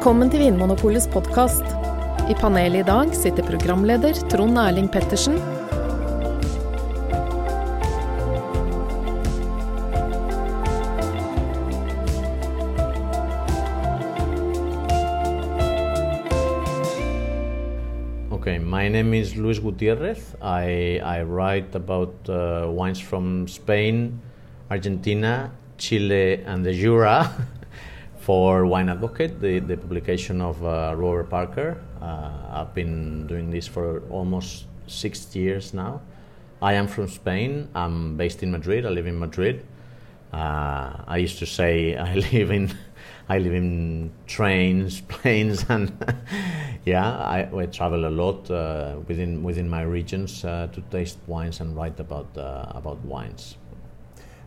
Velkommen til Vinmonopolets podkast. I panelet i dag sitter programleder Trond Erling Pettersen. Okay, my name is Luis Gutierrez. I, I write about uh, wines from Spain, Argentina, Chile, and the Jura for Wine Advocate, the, the publication of uh, Robert Parker. Uh, I've been doing this for almost six years now. I am from Spain. I'm based in Madrid. I live in Madrid. Uh, I used to say I live in I live in trains, planes, and yeah, I, I, travel a lot uh, within within my regions uh, to taste wines and write about uh, about wines.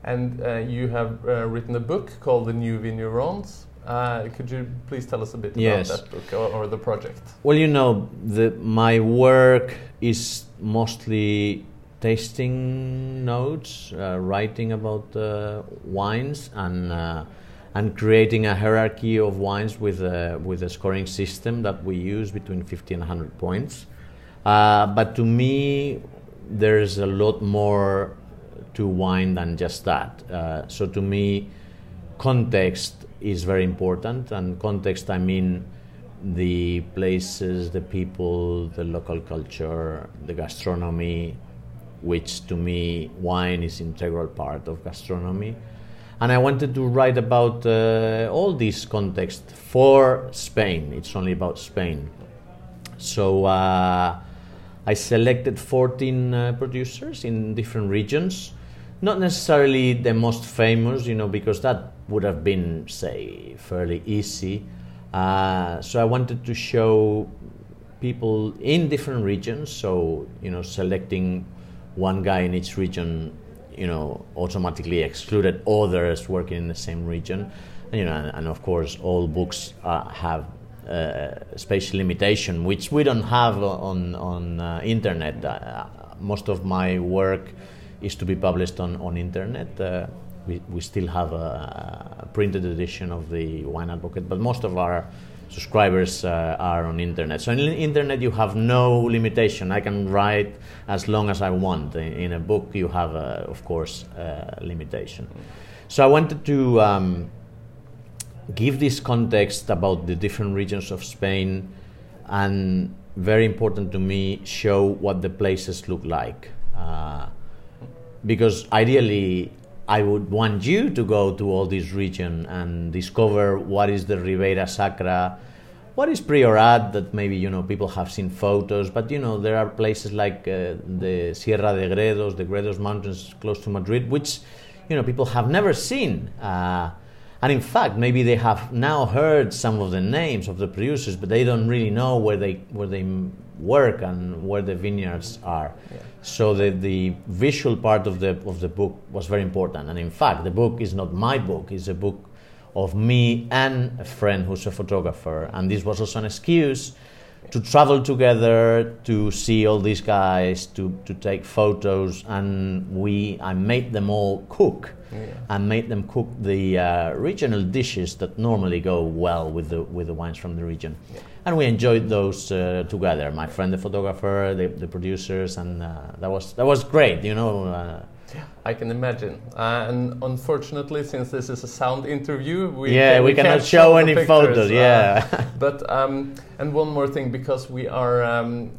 And uh, you have uh, written a book called The New Vignerons. Uh, could you please tell us a bit Yes. about that book or, or the project? Well, you know, the, my work is mostly tasting notes, uh, writing about uh, wines, and uh, and creating a hierarchy of wines with a with a scoring system that we use between 50 and 100 points. Uh, but to me, there's a lot more to wine than just that. Uh, so to me, context is very important, and context I mean the places, the people, the local culture, the gastronomy, which to me wine is integral part of gastronomy. And I wanted to write about uh, all these context for Spain. It's only about Spain. So uh, I selected 14 uh, producers in different regions. Not necessarily the most famous, you know, because that would have been, say, fairly easy. Uh, so I wanted to show people in different regions. So you know, selecting one guy in each region, you know, automatically excluded others working in the same region. And, you know, and, and of course, all books uh, have uh, spatial limitation, which we don't have on on uh, internet. Uh, most of my work is to be published on on internet. Uh, we, we still have a, a printed edition of the Wine Advocate, but most of our subscribers uh, are on internet. So in the internet you have no limitation. I can write as long as I want. In, in a book you have, uh, of course, uh, limitation. So I wanted to um, give this context about the different regions of Spain, and very important to me, show what the places look like. Uh, because ideally I would want you to go to all this region and discover what is the Ribera Sacra, what is Priorat that maybe you know people have seen photos, but you know there are places like uh, the Sierra de Gredos, the Gredos Mountains close to Madrid, which you know people have never seen. Uh, and in fact, maybe they have now heard some of the names of the producers, but they don't really know where they where they work and where the vineyards are. Yeah. So the, the visual part of the of the book was very important. And in fact, the book is not my book; it's a book of me and a friend who's a photographer. And this was also an excuse to travel together, to see all these guys, to, to take photos, and we I made them all cook Yeah. and made them cook the uh, regional dishes that normally go well with the with the wines from the region. Yeah. And we enjoyed those uh, together. My friend, the photographer, the, the producers, and uh, that was that was great. You know, uh, I can imagine. Uh, and unfortunately, since this is a sound interview, we yeah, can, we cannot can't show the any pictures, photos. uh, Yeah, but um, and one more thing, because we are um,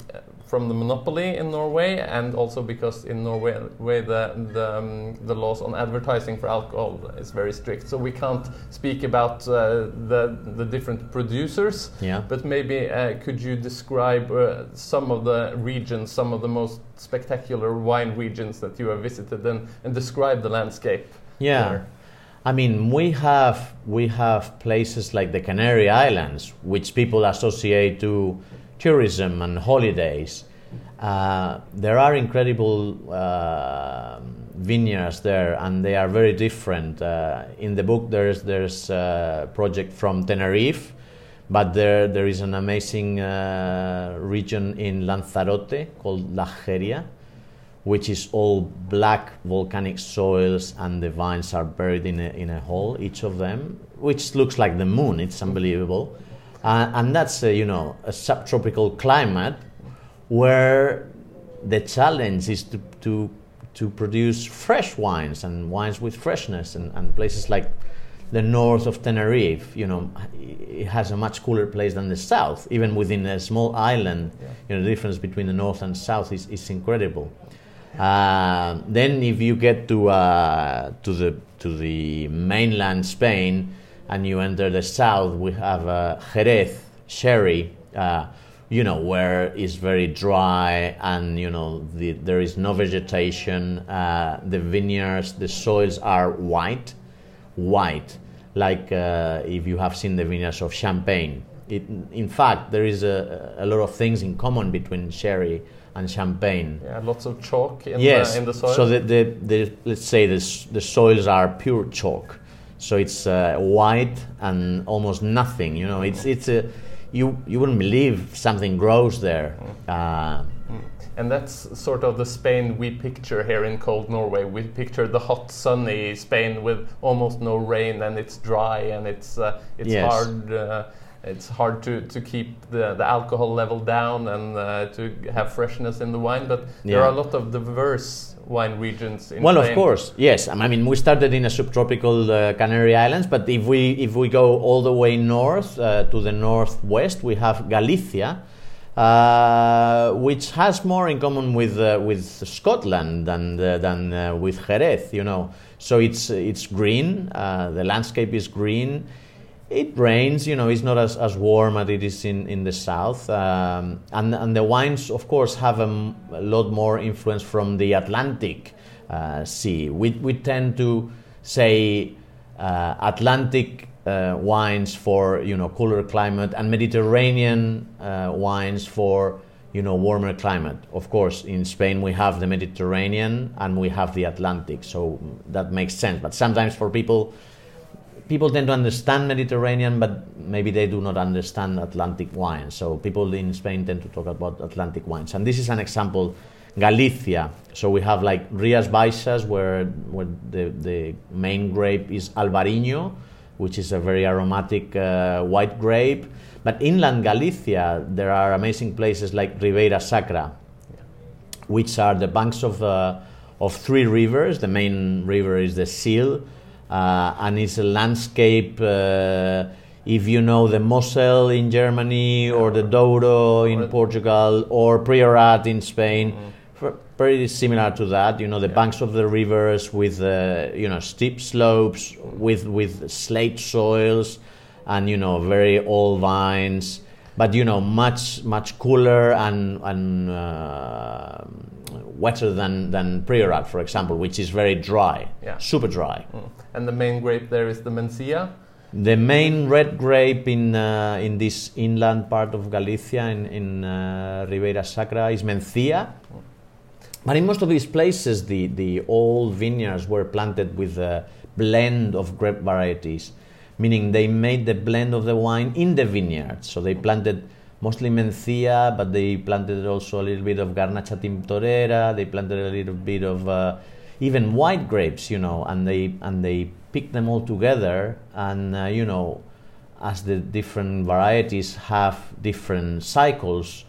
from the monopoly in Norway, and also because in Norway way the the, um, the laws on advertising for alcohol is very strict, so we can't speak about uh, the the different producers. yeah. But maybe uh, could you describe uh, some of the regions, some of the most spectacular wine regions that you have visited, and, and describe the landscape? Yeah. there? I mean, we have we have places like the Canary Islands, which people associate to tourism and holidays. Uh, there are incredible uh, vineyards there, and they are very different. Uh, in the book, there's there's a project from Tenerife, but there there is an amazing uh, region in Lanzarote called La Geria, which is all black volcanic soils, and the vines are buried in a, in a hole, each of them, which looks like the moon. It's unbelievable. Uh, and that's uh, you know a subtropical climate where the challenge is to, to to produce fresh wines and wines with freshness and, and places like the north of Tenerife, you know, it has a much cooler place than the south. Even within a small island, yeah. you know, the difference between the north and south is, is incredible. Uh, then, if you get to uh, to the to the mainland Spain and you enter the south, we have uh, Jerez sherry. Uh, you know where it's very dry and you know the, there is no vegetation. Uh, the vineyards, the soils are white, white, like uh, if you have seen the vineyards of Champagne. It, in fact, there is a, a lot of things in common between sherry and champagne. Yeah, lots of chalk in, yes. the, in the soil. So the, the, the, let's say the, the soils are pure chalk. So it's uh, white and almost nothing. You know, it's it's a you you wouldn't believe something grows there. Mm. Uh, mm. And that's sort of the Spain we picture here in cold Norway. We picture the hot, sunny Spain with almost no rain, and it's dry and it's uh, it's yes. hard. It's hard to, to keep the, the alcohol level down and uh, to have freshness in the wine, but yeah. there are a lot of diverse wine regions in well Spain. of course yes i mean we started in a subtropical uh, canary islands but if we if we go all the way north uh, to the northwest we have galicia uh, which has more in common with uh, with Scotland than uh, than uh, with Jerez, you know. So it's it's green. the landscape is green it rains, you know, it's not as, as warm as it is in, in the south. Um, and, and the wines, of course, have a, a lot more influence from the Atlantic uh, Sea. We, we tend to say uh, Atlantic uh, wines for, you know, cooler climate and Mediterranean uh, wines for, you know, warmer climate. Of course, in Spain we have the Mediterranean and we have the Atlantic, so that makes sense. But sometimes for people, people tend to understand Mediterranean, but maybe they do not understand Atlantic wines. So people in Spain tend to talk about Atlantic wines. And this is an example, Galicia. So we have like Rias Baixas, where, where the, the main grape is Albarino, which is a very aromatic uh, white grape. But inland Galicia, there are amazing places like Ribeira Sacra, which are the banks of, uh, of three rivers. The main river is the Sil, and it's a landscape. Uh, if you know the Mosel in Germany or the Douro in Portugal or Priorat in Spain, mm-hmm. very similar to that. You know the yeah. banks of the rivers with uh, you know steep slopes with with slate soils, and you know very old vines, but you know much much cooler and and uh, wetter than, than Priorat, for example, which is very dry, yeah. super dry. Mm. And the main grape there is the Mencia? The main red grape in, uh, in this inland part of Galicia, in, in uh, Ribeira Sacra, is Mencia. Mm. But in most of these places, the, the old vineyards were planted with a blend of grape varieties, meaning they made the blend of the wine in the vineyard. So they planted mostly Mencia, but they planted also a little bit of Garnacha Tintorera. They planted a little bit of uh, even white grapes, you know, and they and they picked them all together. And uh, you know, as the different varieties have different cycles,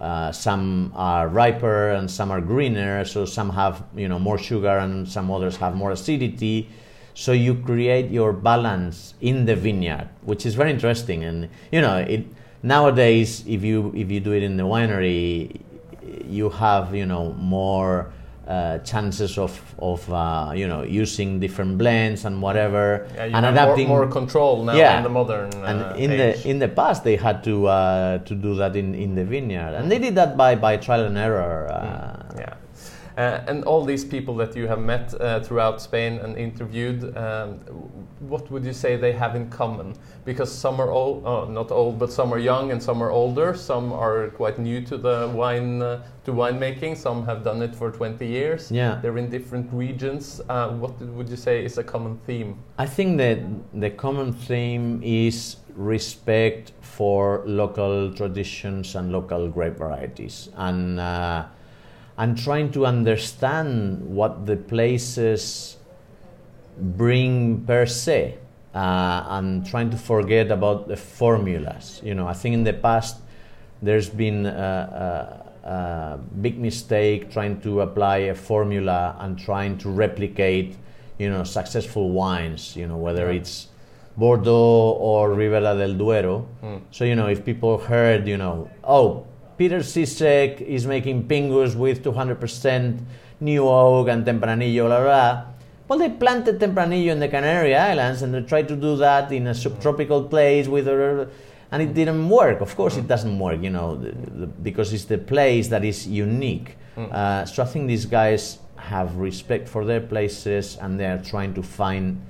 uh, some are riper and some are greener. So some have you know more sugar and some others have more acidity. So you create your balance in the vineyard, which is very interesting. And you know it nowadays, if you if you do it in the winery, you have you know more uh, chances of of uh, you know using different blends and whatever yeah, and adapting more, more, control now yeah. in the modern uh, and in age. the in the past they had to uh, to do that in, in the vineyard and they did that by by trial and error uh, and all these people that you have met uh, throughout Spain and interviewed, um, what would you say they have in common? Because some are old, oh, not old, but some are young and some are older. Some are quite new to the wine uh, to winemaking. Some have done it for 20 years. Yeah, they're in different regions. Uh, what would you say is a common theme? I think that the common theme is respect for local traditions and local grape varieties and uh, and trying to understand what the places bring per se. uh, and trying to forget about the formulas. You know, I think in the past there's been a, a, a big mistake trying to apply a formula and trying to replicate, you know, successful wines. You know, whether Yeah. it's Bordeaux or Ribera del Duero. Mm. So you know, if people heard, you know, oh, Peter Sisseck is making Pingus with 200% new oak and Tempranillo, blah, blah, blah. Well, they planted Tempranillo in the Canary Islands and they tried to do that in a subtropical place with a, and it didn't work. Of course, it doesn't work, you know, the, the, because it's the place that is unique. Uh, so I think these guys have respect for their places and they are trying to find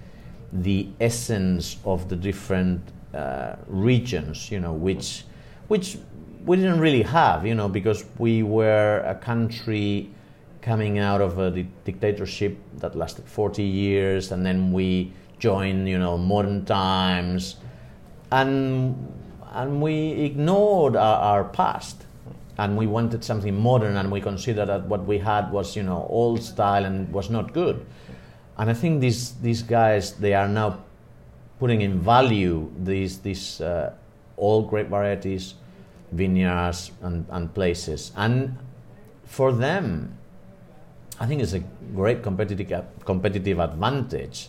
the essence of the different uh, regions, you know, which, which we didn't really have, you know, because we were a country coming out of a di- dictatorship that lasted 40 years, and then we joined, you know, modern times, and and we ignored our, our past, and we wanted something modern, and we considered that what we had was, you know, old style and was not good. And I think these these guys they are now putting in value these these uh, old grape varieties, vineyards and, and places, and for them, I think it's a great competitive competitive advantage.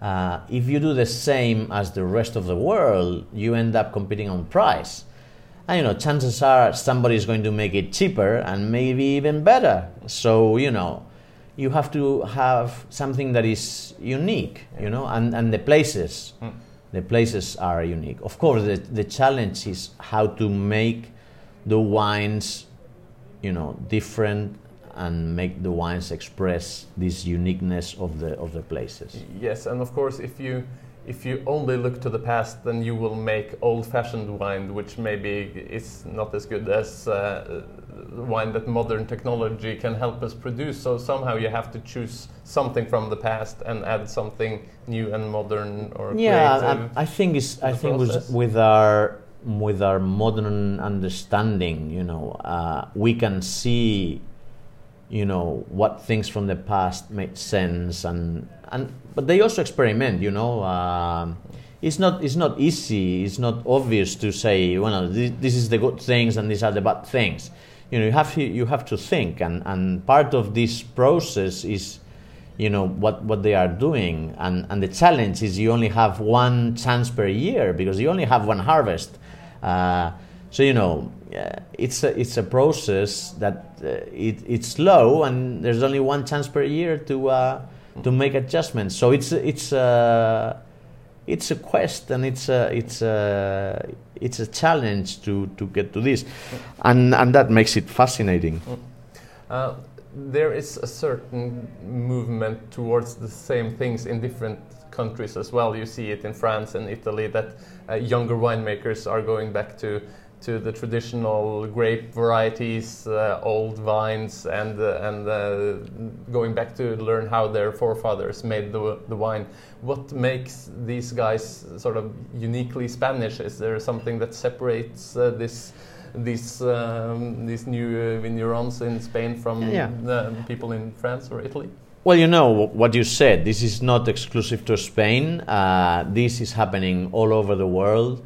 Uh, if you do the same as the rest of the world, you end up competing on price. And you know, chances are somebody is going to make it cheaper and maybe even better. So you know, you have to have something that is unique. You know, and, and the places, the places are unique. Of course, the, the challenge is how to make the wines, you know, different and make the wines express this uniqueness of the of the places. Yes, and of course, if you if you only look to the past, then you will make old-fashioned wine, which maybe is not as good as uh, wine that modern technology can help us produce. So somehow you have to choose something from the past and add something new and modern or Yeah, creative. I, I think it's I think process. with our with our modern understanding, you know, uh, we can see, you know, what things from the past made sense, and and but they also experiment, you know. Um, it's not it's not easy. It's not obvious to say, well, this, this is the good things and these are the bad things. You know, you have to, you have to think, and and part of this process is you know what what they are doing and and the challenge is you only have one chance per year because you only have one harvest uh, so you know it's a it's a process that uh, it, it's slow and there's only one chance per year to uh, to make adjustments. So it's it's a it's a quest and it's a it's a it's a challenge to to get to this. And and that makes it fascinating. Uh, there is a certain movement towards the same things in different countries as well. You see it in France and Italy that uh, younger winemakers are going back to to the traditional grape varieties, uh, old vines, and uh, and uh, going back to learn how their forefathers made the, the wine. What makes these guys sort of uniquely Spanish? Is there something that separates uh, this? these um, these new uh, vignerons in Spain from Yeah. the people in France or Italy? Well, you know what you said. This is not exclusive to Spain. Uh, this is happening all over the world.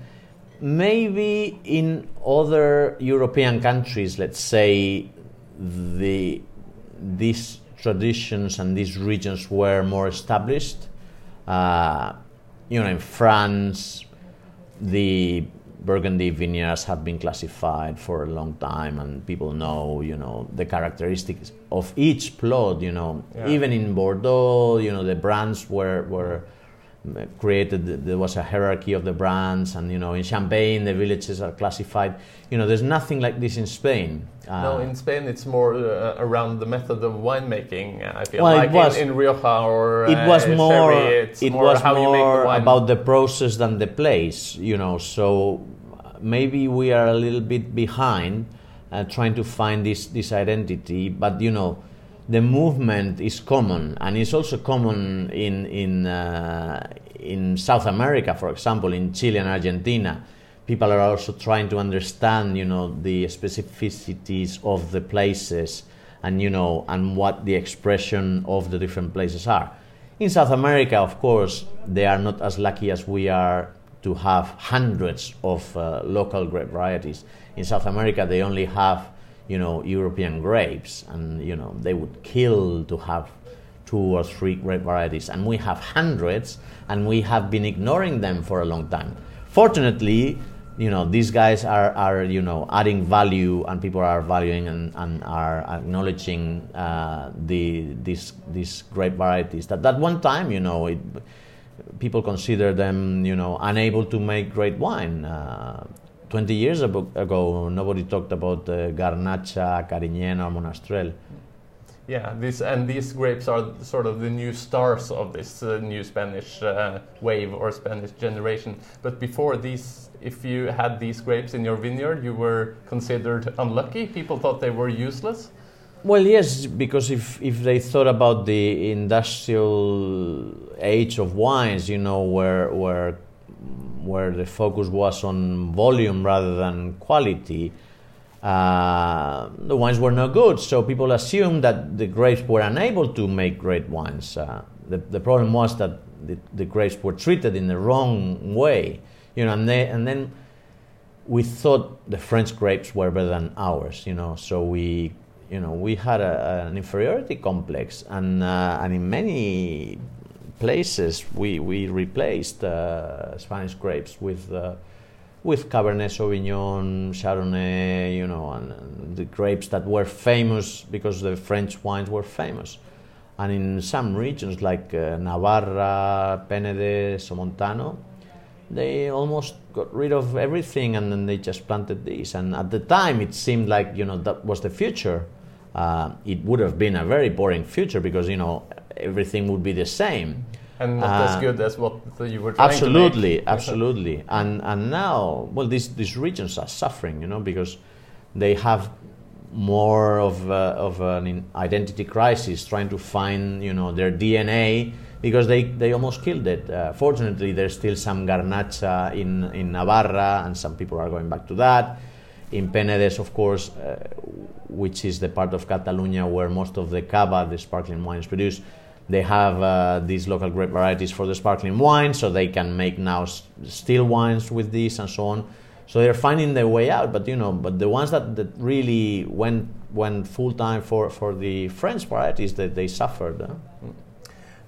Maybe in other European countries, let's say, the these traditions and these regions were more established. Uh, you know, in France, the Burgundy vineyards have been classified for a long time, and people know, you know, the characteristics of each plot. You know, Yeah. even in Bordeaux, you know, the brands were were created. There was a hierarchy of the brands, and you know, in Champagne, the villages are classified. You know, there's nothing like this in Spain. no, Uh, in Spain it's more uh, around the method of winemaking. I feel Well, it like was- in, in Rioja or it uh, was more sherry, it more was how you make more the about the process than the place you know so uh, maybe we are a little bit behind uh, trying to find this this identity but you know the movement is common and it's also common in in uh, in South America for example in Chile and Argentina people are also trying to understand you know the specificities of the places and you know and what the expression of the different places are In South America, of course, they are not as lucky as we are to have hundreds of uh, local grape varieties. In South America, they only have, you know, European grapes, and you know they would kill to have two or three grape varieties, and we have hundreds, and we have been ignoring them for a long time. Fortunately, you know these guys are, are you know adding value and people are valuing and, and are acknowledging uh, the these these great varieties. That that one time you know it, people consider them you know unable to make great wine. Uh, 20 years ago nobody talked about uh, garnacha carignano monastrell yeah, this and these grapes are sort of the new stars of this uh, new Spanish uh, wave or Spanish generation. But before these, if you had these grapes in your vineyard, you were considered unlucky. People thought they were useless. Well, yes, because if, if they thought about the industrial age of wines, you know, where where where the focus was on volume rather than quality, uh, the wines were no good, so people assumed that the grapes were unable to make great wines. Uh, the, the problem was that the, the, grapes were treated in the wrong way, you know, and, they, and then we thought the French grapes were better than ours, you know, so we, you know, we had a, an inferiority complex, and uh, and in many places we we replaced uh, Spanish grapes with uh, with Cabernet Sauvignon, Chardonnay, you know, and, and, the grapes that were famous because the French wines were famous. And in some regions like uh, Navarra, Penedès, Somontano, they almost got rid of everything and then they just planted these. And at the time, it seemed like you know that was the future. Uh, it would have been a very boring future because you know everything would be the same and not uh, as good as what you were trying to absolutely, absolutely. And and now, well, these these regions are suffering, you know, because they have more of of an identity crisis, trying to find, you know, their DNA because they, they almost killed it. Uh, fortunately, there's still some garnacha in in Navarra, and some people are going back to that. In Penedès, of course, uh, which is the part of Catalonia where most of the cava, the sparkling wine, is produced they have uh, these local grape varieties for the sparkling wine, so they can make now still wines with these and so on. So they're finding their way out. But you know, but the ones that, that really went went full time for, for the French varieties, that they suffered. Uh.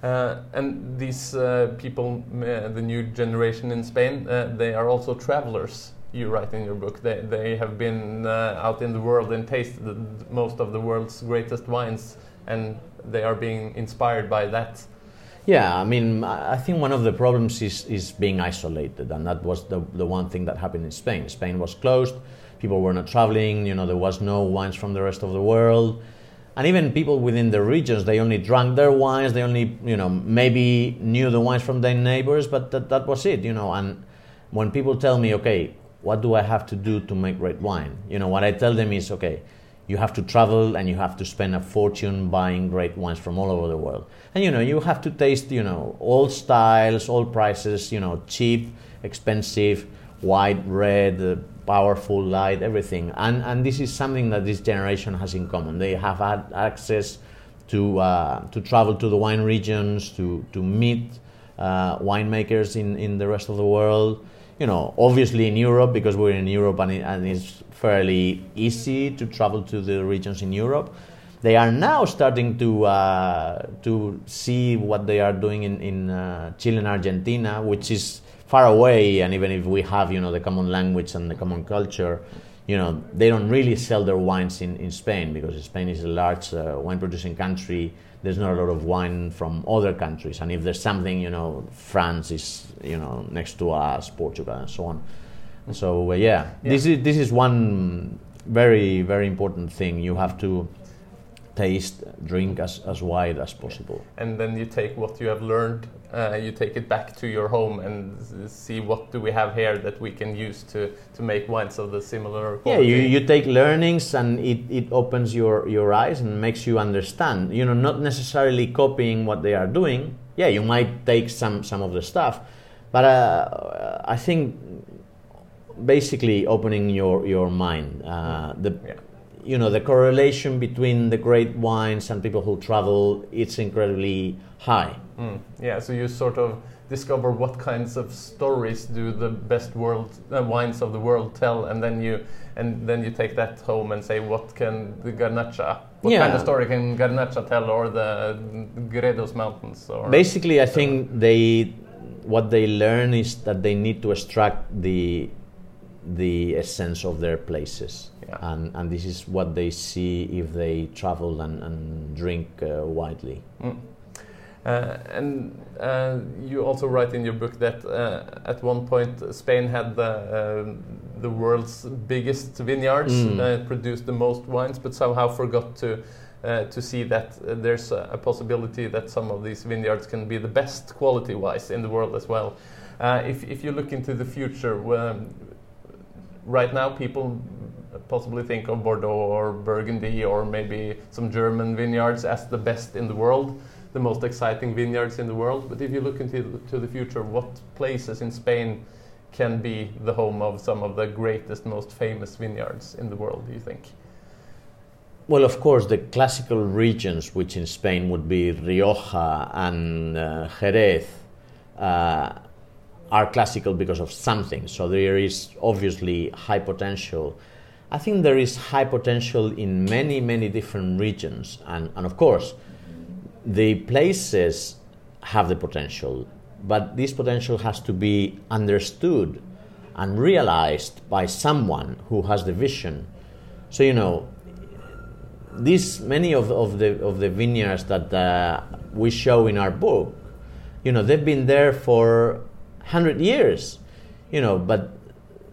Uh, and these uh, people, uh, the new generation in Spain, uh, they are also travelers. You write in your book. They, they have been uh, out in the world and tasted most of the world's greatest wines and they are being inspired by that. Yeah, I mean, I think one of the problems is, is being isolated, and that was the, the one thing that happened in Spain. Spain was closed, people were not traveling, you know, there was no wines from the rest of the world. And even people within the regions, they only drank their wines, they only, you know, maybe knew the wines from their neighbors, but that, that was it, you know. And when people tell me, okay, what do I have to do to make red wine? You know, what I tell them is, okay, you have to travel and you have to spend a fortune buying great wines from all over the world. And you know, you have to taste, you know, all styles, all prices, you know, cheap, expensive, white, red, powerful, light, everything. And and this is something that this generation has in common. They have had access to uh, to travel to the wine regions, to to meet uh, winemakers in in the rest of the world. You know, obviously in Europe because we're in Europe and, it, and it's fairly easy to travel to the regions in Europe. They are now starting to uh, to see what they are doing in, in uh, Chile and Argentina, which is far away. And even if we have you know the common language and the common culture, you know they don't really sell their wines in, in Spain because Spain is a large uh, wine producing country. There's not a lot of wine from other countries, and if there's something, you know, France is you know next to us, Portugal, and so on. So uh, yeah, yeah, this is this is one very very important thing. You have to taste, drink as, as wide as possible. And then you take what you have learned, uh, you take it back to your home and see what do we have here that we can use to, to make wines of the similar quality. Yeah, you, you take learnings and it, it opens your, your eyes and makes you understand. You know, not necessarily copying what they are doing. Yeah, you might take some, some of the stuff, but uh, I think basically opening your your mind. Uh, the, yeah. You know the correlation between the great wines and people who travel it's incredibly high. Mm. Yeah, so you sort of discover what kinds of stories do the best world uh, wines of the world tell, and then you and then you take that home and say what can the Garnacha, what Yeah. kind of story can Garnacha tell, or the Gredos Mountains, or Basically, I think they what they learn is that they need to extract the the essence of their places, Yeah. and and this is what they see if they travel and, and drink uh, widely. Mm. Uh, and uh, you also write in your book that uh, at one point Spain had the um the world's biggest vineyards, Mm. uh, produced the most wines, but somehow forgot to uh, to see that uh, there's a, a possibility that some of these vineyards can be the best quality-wise in the world as well. Uh, if if you look into the future, um, right now people possibly think of Bordeaux or Burgundy or maybe some German vineyards as the best in the world, the most exciting vineyards in the world. But if you look into the, to the future, what places in Spain can be the home of some of the greatest, most famous vineyards in the world? Do you think? Well, of course, the classical regions, which in Spain would be Rioja and uh, Jerez, uh, are classical because of something. So there is obviously high potential. I think there is high potential in many, many different regions. And, and of course, the places have the potential, but this potential has to be understood and realized by someone who has the vision. So, you know, these many of, of the of the vineyards that uh, we show in our book, you know, they've been there for hundred years, you know, but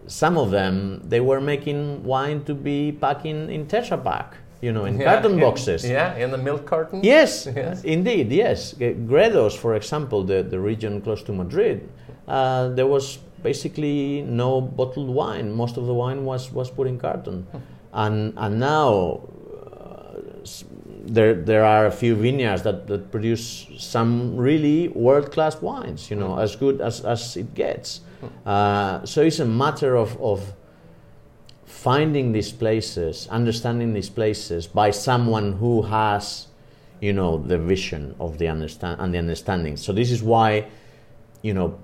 some of them they were making wine to be packing in Tetra Pak, you know, in carton in- boxes. Yeah, in the milk carton. Yes, Yes. indeed, yes. Gredos, for example, the, the region close to Madrid, uh, there was basically no bottled wine. Most of the wine was, was put in carton. And, and now uh, there, there are a few vineyards that, that produce some really world class wines, you know, as good as, as it gets. Uh, so it's a matter of, of finding these places, understanding these places by someone who has, you know, the vision of the understand and the understanding. So this is why, you know,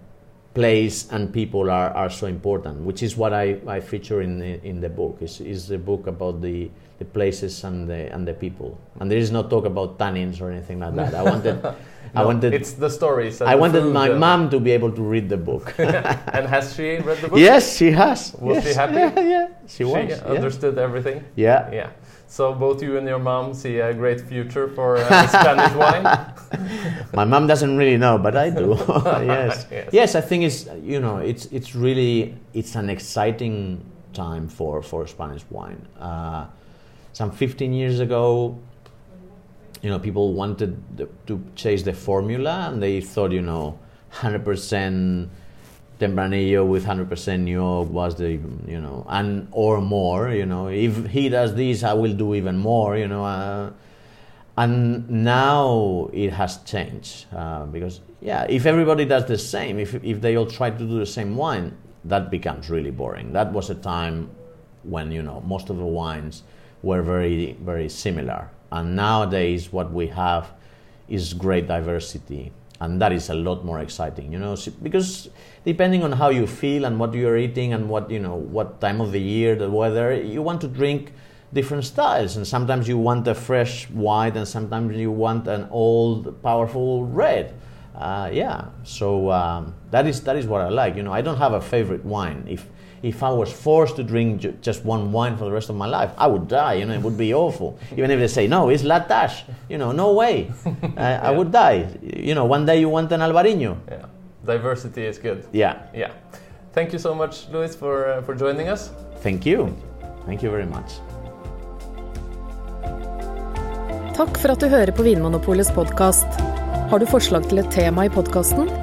place and people are, are so important, which is what I, I feature in the, in the book. Is is the book about the, the places and the and the people. And there is no talk about tannins or anything like that. I wanted I wanted It's the stories. I the wanted my and- mom to be able to read the book. and has she read the book? yes, she has. Was yes. she happy? Yeah, yeah. She She was. yeah. understood everything. Yeah. Yeah. So both you and your mom see a great future for uh, Spanish wine. My mom doesn't really know, but I do. yes. Yes. yes, I think it's you know it's it's really it's an exciting time for for Spanish wine. Uh, some 15 years ago, you know, people wanted the, to chase the formula, and they thought you know, 100% Tempranillo with 100% New Oak was the you know and or more you know. If he does this I will do even more you know uh, and now it has changed uh, because yeah if everybody does the same if, if they all try to do the same wine that becomes really boring. That was a time when you know most of the wines were very very similar. And nowadays what we have is great diversity and that is a lot more exciting you know because depending on how you feel and what you're eating and what you know what time of the year the weather you want to drink different styles. And sometimes you want a fresh white and sometimes you want an old powerful red. Uh, yeah. So um, that is that is what i like you know. I don't have a favorite wine. If if I was forced to drink ju- just one wine for the rest of my life, I would die. You know, it would be awful. Even if they say no, it's La Tâche. You know, no way. I, I would die. You know, one day you want an Albarino. Yeah. Diversity is good. Yeah. Yeah. Thank you so much, Luis, for uh, for joining us. Thank you. Thank you very much. Takk for at du hører på Vinmonopolets podkast. Har du forslag til et tema i podkasten?